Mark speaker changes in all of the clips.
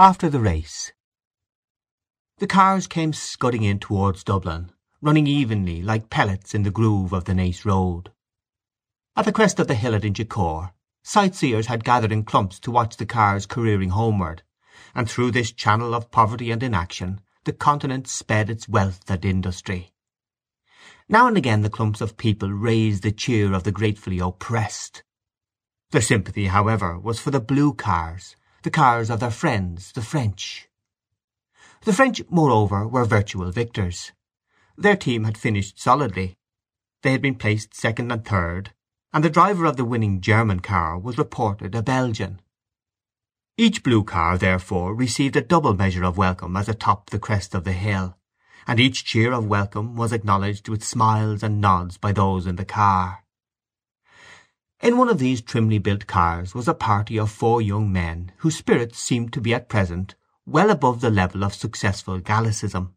Speaker 1: After the race The cars came scudding in towards Dublin, running evenly, like pellets in the groove of the Naas Road. At the crest of the hill at Inchicore sightseers had gathered in clumps to watch the cars careering homeward, and through this channel of poverty and inaction the continent sped its wealth and industry. Now and again the clumps of people raised the cheer of the gratefully oppressed. Their sympathy, however, was for the blue cars, the cars of their friends, the French. The French, moreover, were virtual victors. Their team had finished solidly. They had been placed second and third, and the driver of the winning German car was reported a Belgian. Each blue car, therefore, received a double measure of welcome as it topped the crest of the hill, and each cheer of welcome was acknowledged with smiles and nods by those in the car. In one of these trimly built cars was a party of four young men whose spirits seemed to be at present well above the level of successful Gallicism.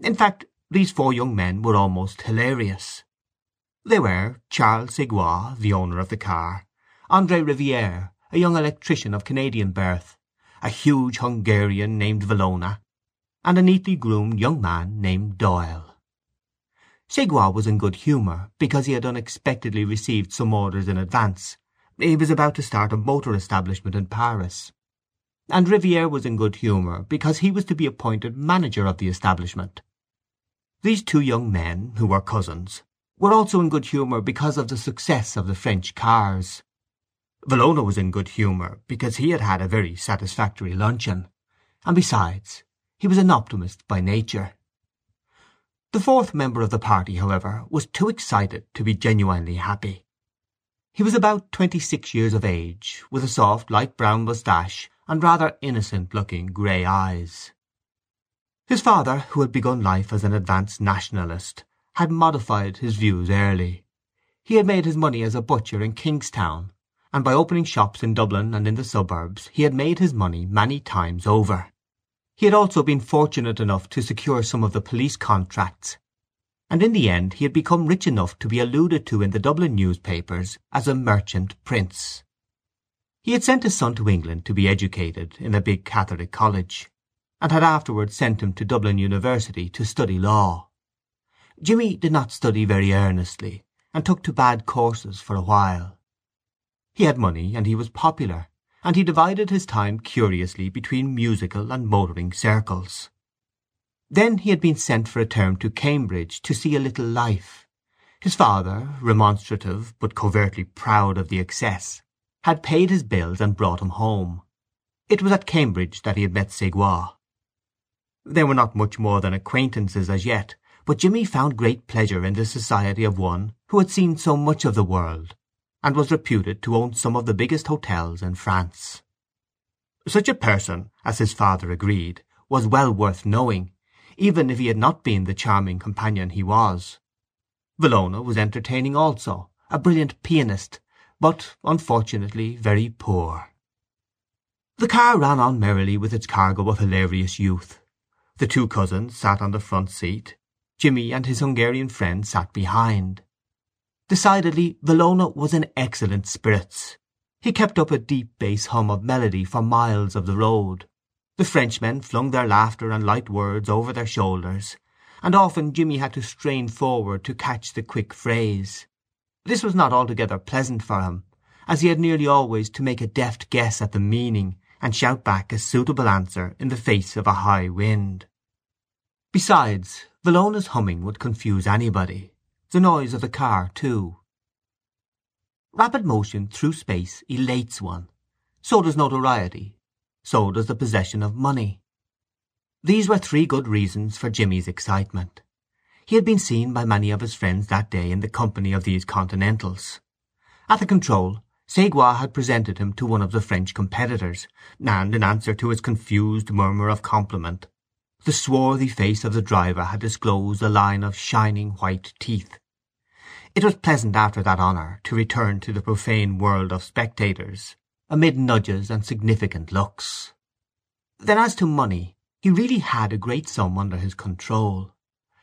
Speaker 1: In fact, these four young men were almost hilarious. They were Charles Segouin, the owner of the car, André Riviere, a young electrician of Canadian birth, a huge Hungarian named Villona, and a neatly groomed young man named Doyle. Segouin was in good humour because he had unexpectedly received some orders in advance. He was about to start a motor establishment in Paris. And Riviere was in good humour because he was to be appointed manager of the establishment. These two young men, who were cousins, were also in good humour because of the success of the French cars. Villona was in good humour because he had had a very satisfactory luncheon, and besides, he was an optimist by nature. The fourth member of the party, however, was too excited to be genuinely happy. He was about twenty-six years of age, with a soft light brown moustache and rather innocent-looking grey eyes. His father, who had begun life as an advanced nationalist, had modified his views early. He had made his money as a butcher in Kingstown, and by opening shops in Dublin and in the suburbs he had made his money many times over. He had also been fortunate enough to secure some of the police contracts, and in the end he had become rich enough to be alluded to in the Dublin newspapers as a merchant prince. He had sent his son to England to be educated in a big Catholic college, and had afterwards sent him to Dublin University to study law. Jimmy did not study very earnestly, and took to bad courses for a while. He had money, and he was popular, and he divided his time curiously between musical and motoring circles. Then he had been sent for a term to Cambridge to see a little life. His father, remonstrative but covertly proud of the excess, had paid his bills and brought him home. It was at Cambridge that he had met Segouin. They were not much more than acquaintances as yet, but Jimmy found great pleasure in the society of one who had seen so much of the world and was reputed to own some of the biggest hotels in France. Such a person, as his father agreed, was well worth knowing, even if he had not been the charming companion he was. Villona was entertaining also, a brilliant pianist, but unfortunately very poor. The car ran on merrily with its cargo of hilarious youth. The two cousins sat on the front seat. Jimmy and his Hungarian friend sat behind. Decidedly Villona was in excellent spirits. He kept up a deep bass hum of melody for miles of the road. The Frenchmen flung their laughter and light words over their shoulders, and often Jimmy had to strain forward to catch the quick phrase. This was not altogether pleasant for him, as he had nearly always to make a deft guess at the meaning, and shout back a suitable answer in the face of a high wind. Besides, Villona's humming would confuse anybody, the noise of the car, too. Rapid motion through space elates one. So does notoriety. So does the possession of money. These were three good reasons for Jimmy's excitement. He had been seen by many of his friends that day in the company of these Continentals. At the control, Segouin had presented him to one of the French competitors, and in answer to his confused murmur of compliment, the swarthy face of the driver had disclosed a line of shining white teeth. It was pleasant after that honour to return to the profane world of spectators, amid nudges and significant looks. Then as to money, he really had a great sum under his control.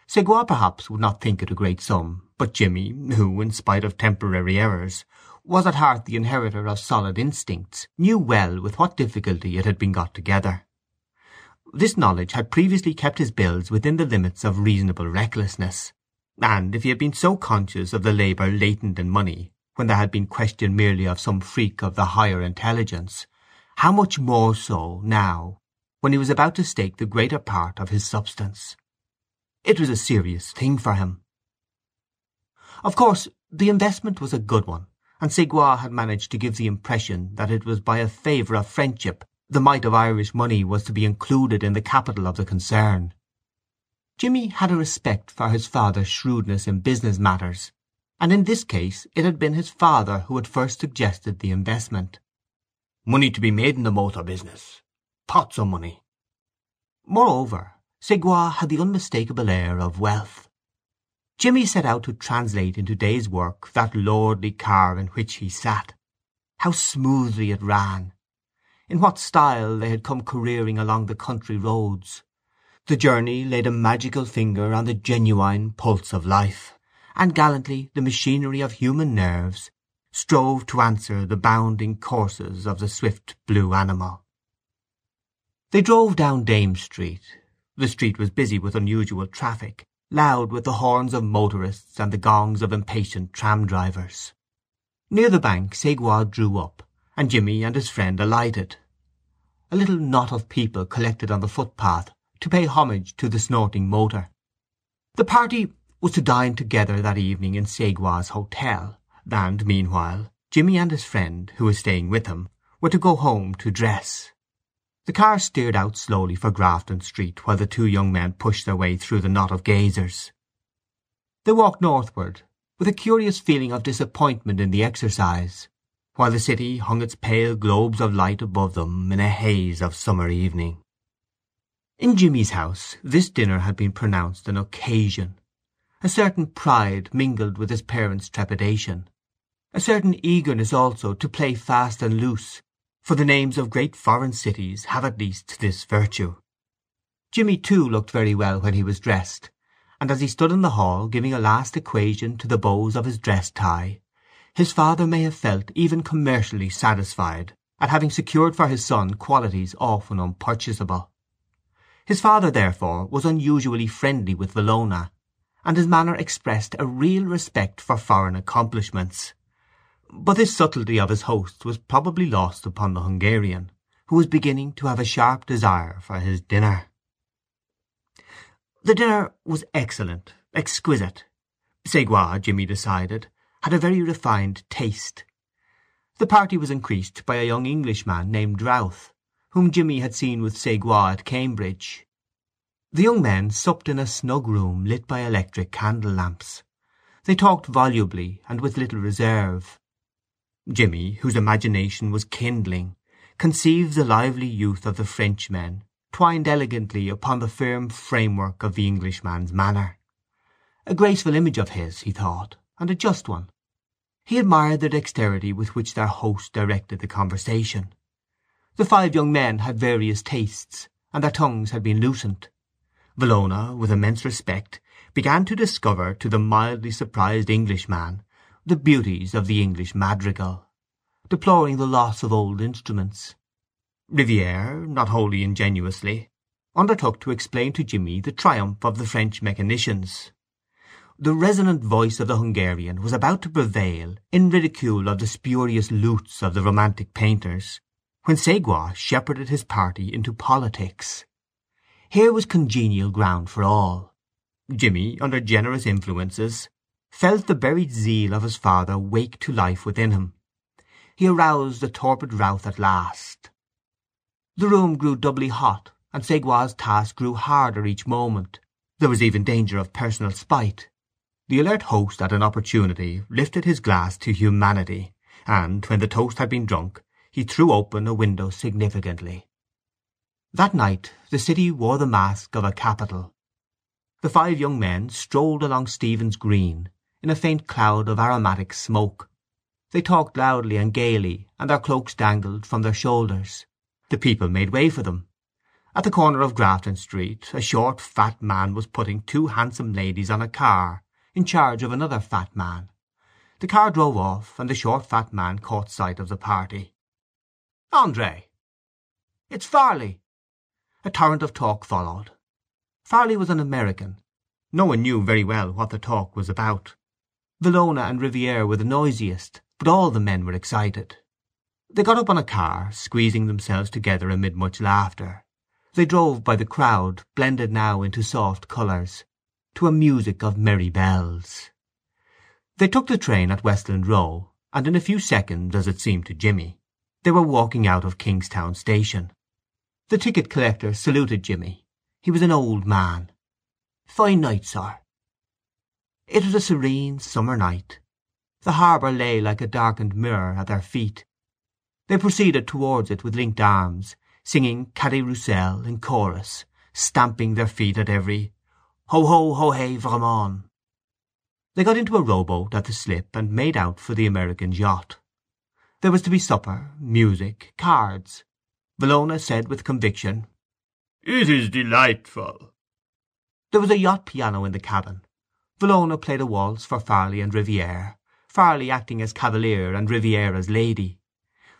Speaker 1: Segouin perhaps would not think it a great sum, but Jimmy, who, in spite of temporary errors, was at heart the inheritor of solid instincts, knew well with what difficulty it had been got together. This knowledge had previously kept his bills within the limits of reasonable recklessness, and if he had been so conscious of the labour latent in money when there had been question merely of some freak of the higher intelligence, how much more so now when he was about to stake the greater part of his substance. It was a serious thing for him. Of course the investment was a good one, and Segouin had managed to give the impression that it was by a favour of friendship the mite of Irish money was to be included in the capital of the concern. Jimmy had a respect for his father's shrewdness in business matters, and in this case it had been his father who had first suggested the investment.
Speaker 2: Money to be made in the motor business. Pots of money.
Speaker 1: Moreover, Segouin had the unmistakable air of wealth. Jimmy set out to translate into day's work that lordly car in which he sat. How smoothly it ran! in what style they had come careering along the country roads. The journey laid a magical finger on the genuine pulse of life, and gallantly the machinery of human nerves strove to answer the bounding courses of the swift blue animal. They drove down Dame Street. The street was busy with unusual traffic, loud with the horns of motorists and the gongs of impatient tram-drivers. Near the bank Segouin drew up, and Jimmy and his friend alighted. A little knot of people collected on the footpath to pay homage to the snorting motor. The party was to dine together that evening in Segouin's hotel, and meanwhile Jimmy and his friend, who was staying with him, were to go home to dress. The car steered out slowly for Grafton Street while the two young men pushed their way through the knot of gazers. They walked northward, with a curious feeling of disappointment in the exercise, while the city hung its pale globes of light above them in a haze of summer evening. In Jimmy's house this dinner had been pronounced an occasion. A certain pride mingled with his parents' trepidation, a certain eagerness also to play fast and loose, for the names of great foreign cities have at least this virtue. Jimmy too looked very well when he was dressed, and as he stood in the hall giving a last equation to the bows of his dress tie, his father may have felt even commercially satisfied at having secured for his son qualities often unpurchasable. His father, therefore, was unusually friendly with Villona, and his manner expressed a real respect for foreign accomplishments. But this subtlety of his host was probably lost upon the Hungarian, who was beginning to have a sharp desire for his dinner. The dinner was excellent, exquisite. Segouin, Jimmy decided, had a very refined taste. The party was increased by a young Englishman named Routh, whom Jimmy had seen with Segouin at Cambridge. The young men supped in a snug room lit by electric candle lamps. They talked volubly and with little reserve. Jimmy, whose imagination was kindling, conceived the lively youth of the Frenchmen twined elegantly upon the firm framework of the Englishman's manner. A graceful image of his, he thought, and a just one. He admired the dexterity with which their host directed the conversation. The five young men had various tastes, and their tongues had been loosened. Villona, with immense respect, began to discover to the mildly surprised Englishman the beauties of the English madrigal, deploring the loss of old instruments. Riviere, not wholly ingenuously, undertook to explain to Jimmy the triumph of the French mechanicians. The resonant voice of the Hungarian was about to prevail in ridicule of the spurious lutes of the romantic painters, when Segouin shepherded his party into politics. Here was congenial ground for all. Jimmy, under generous influences, felt the buried zeal of his father wake to life within him. He aroused the torpid Routh at last. The room grew doubly hot, and Segouin's task grew harder each moment. There was even danger of personal spite. The alert host at an opportunity lifted his glass to humanity, and, when the toast had been drunk, he threw open a window significantly. That night the city wore the mask of a capital. The five young men strolled along Stephen's Green in a faint cloud of aromatic smoke. They talked loudly and gaily, and their cloaks dangled from their shoulders. The people made way for them. At the corner of Grafton Street a short, fat man was putting two handsome ladies on a car in charge of another fat man. The car drove off, and the short fat man caught sight of the party. "André!" "It's Farley!" A torrent of talk followed. Farley was an American. No one knew very well what the talk was about. Villona and Riviere were the noisiest, but all the men were excited. They got up on a car, squeezing themselves together amid much laughter. They drove by the crowd, blended now into soft colours, to a music of merry bells. They took the train at Westland Row, and in a few seconds, as it seemed to Jimmy, they were walking out of Kingstown station. The ticket collector saluted Jimmy. He was an old man. "Fine night, sir." It was a serene summer night. The harbour lay like a darkened mirror at their feet. They proceeded towards it with linked arms, singing Cadet Roussel in chorus, stamping their feet at every "Ho ho ho hey vraiment." They got into a rowboat at the slip and made out for the American's yacht. There was to be supper, music, cards. Villona said with conviction,
Speaker 2: "It is delightful."
Speaker 1: There was a yacht piano in the cabin. Villona played a waltz for Farley and Riviere, Farley acting as cavalier and Riviere as lady.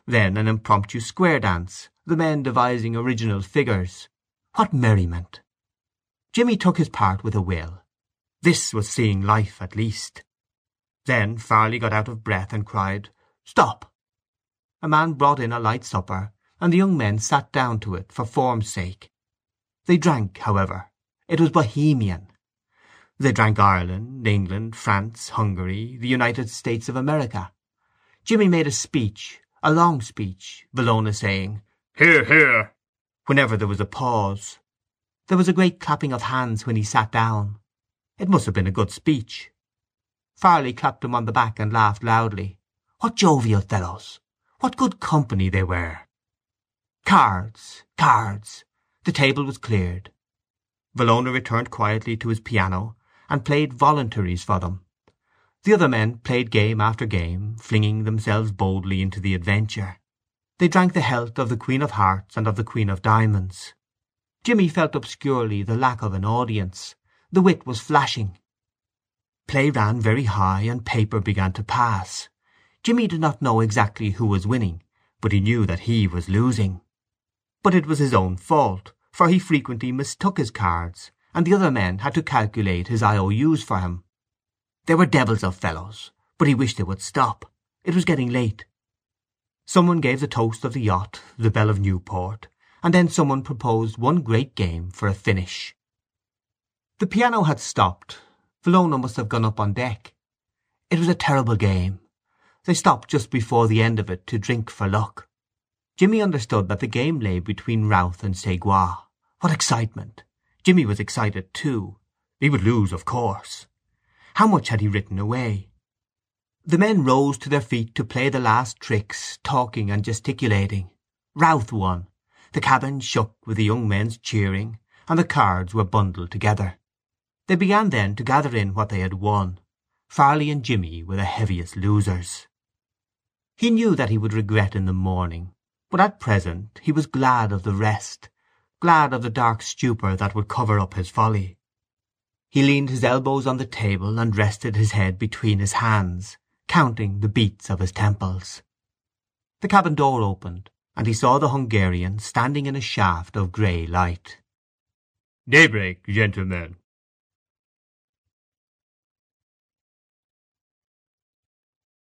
Speaker 1: Then an impromptu square dance, the men devising original figures. What merriment! Jimmy took his part with a will. This was seeing life at least. Then Farley got out of breath and cried, "Stop!" A man brought in a light supper, and the young men sat down to it for form's sake. They drank, however. It was Bohemian. They drank Ireland, England, France, Hungary, the United States of America. Jimmy made a speech, a long speech, Villona saying,
Speaker 2: "Hear, hear,"
Speaker 1: whenever there was a pause. There was a great clapping of hands when he sat down. It must have been a good speech. Farley clapped him on the back and laughed loudly. What jovial fellows! What good company they were! Cards, cards. The table was cleared. Villona returned quietly to his piano, and played voluntaries for them. The other men played game after game, flinging themselves boldly into the adventure. They drank the health of the Queen of Hearts and of the Queen of Diamonds. Jimmy felt obscurely the lack of an audience. The wit was flashing. Play ran very high, and paper began to pass. Jimmy did not know exactly who was winning, but he knew that he was losing. But it was his own fault, for he frequently mistook his cards, and the other men had to calculate his IOUs for him. They were devils of fellows, but he wished they would stop. It was getting late. Someone gave the toast of the yacht, the Belle of Newport, and then someone proposed one great game for a finish. The piano had stopped. Villona must have gone up on deck. It was a terrible game. They stopped just before the end of it to drink for luck. Jimmy understood that the game lay between Routh and Segouin. What excitement! Jimmy was excited too. He would lose, of course. How much had he written away? The men rose to their feet to play the last tricks, talking and gesticulating. Routh won. The cabin shook with the young men's cheering, and the cards were bundled together. They began then to gather in what they had won. Farley and Jimmy were the heaviest losers. He knew that he would regret in the morning, but at present he was glad of the rest, glad of the dark stupor that would cover up his folly. He leaned his elbows on the table and rested his head between his hands, counting the beats of his temples. The cabin door opened, and he saw the Hungarian standing in a shaft of grey light.
Speaker 2: "Daybreak, gentlemen!"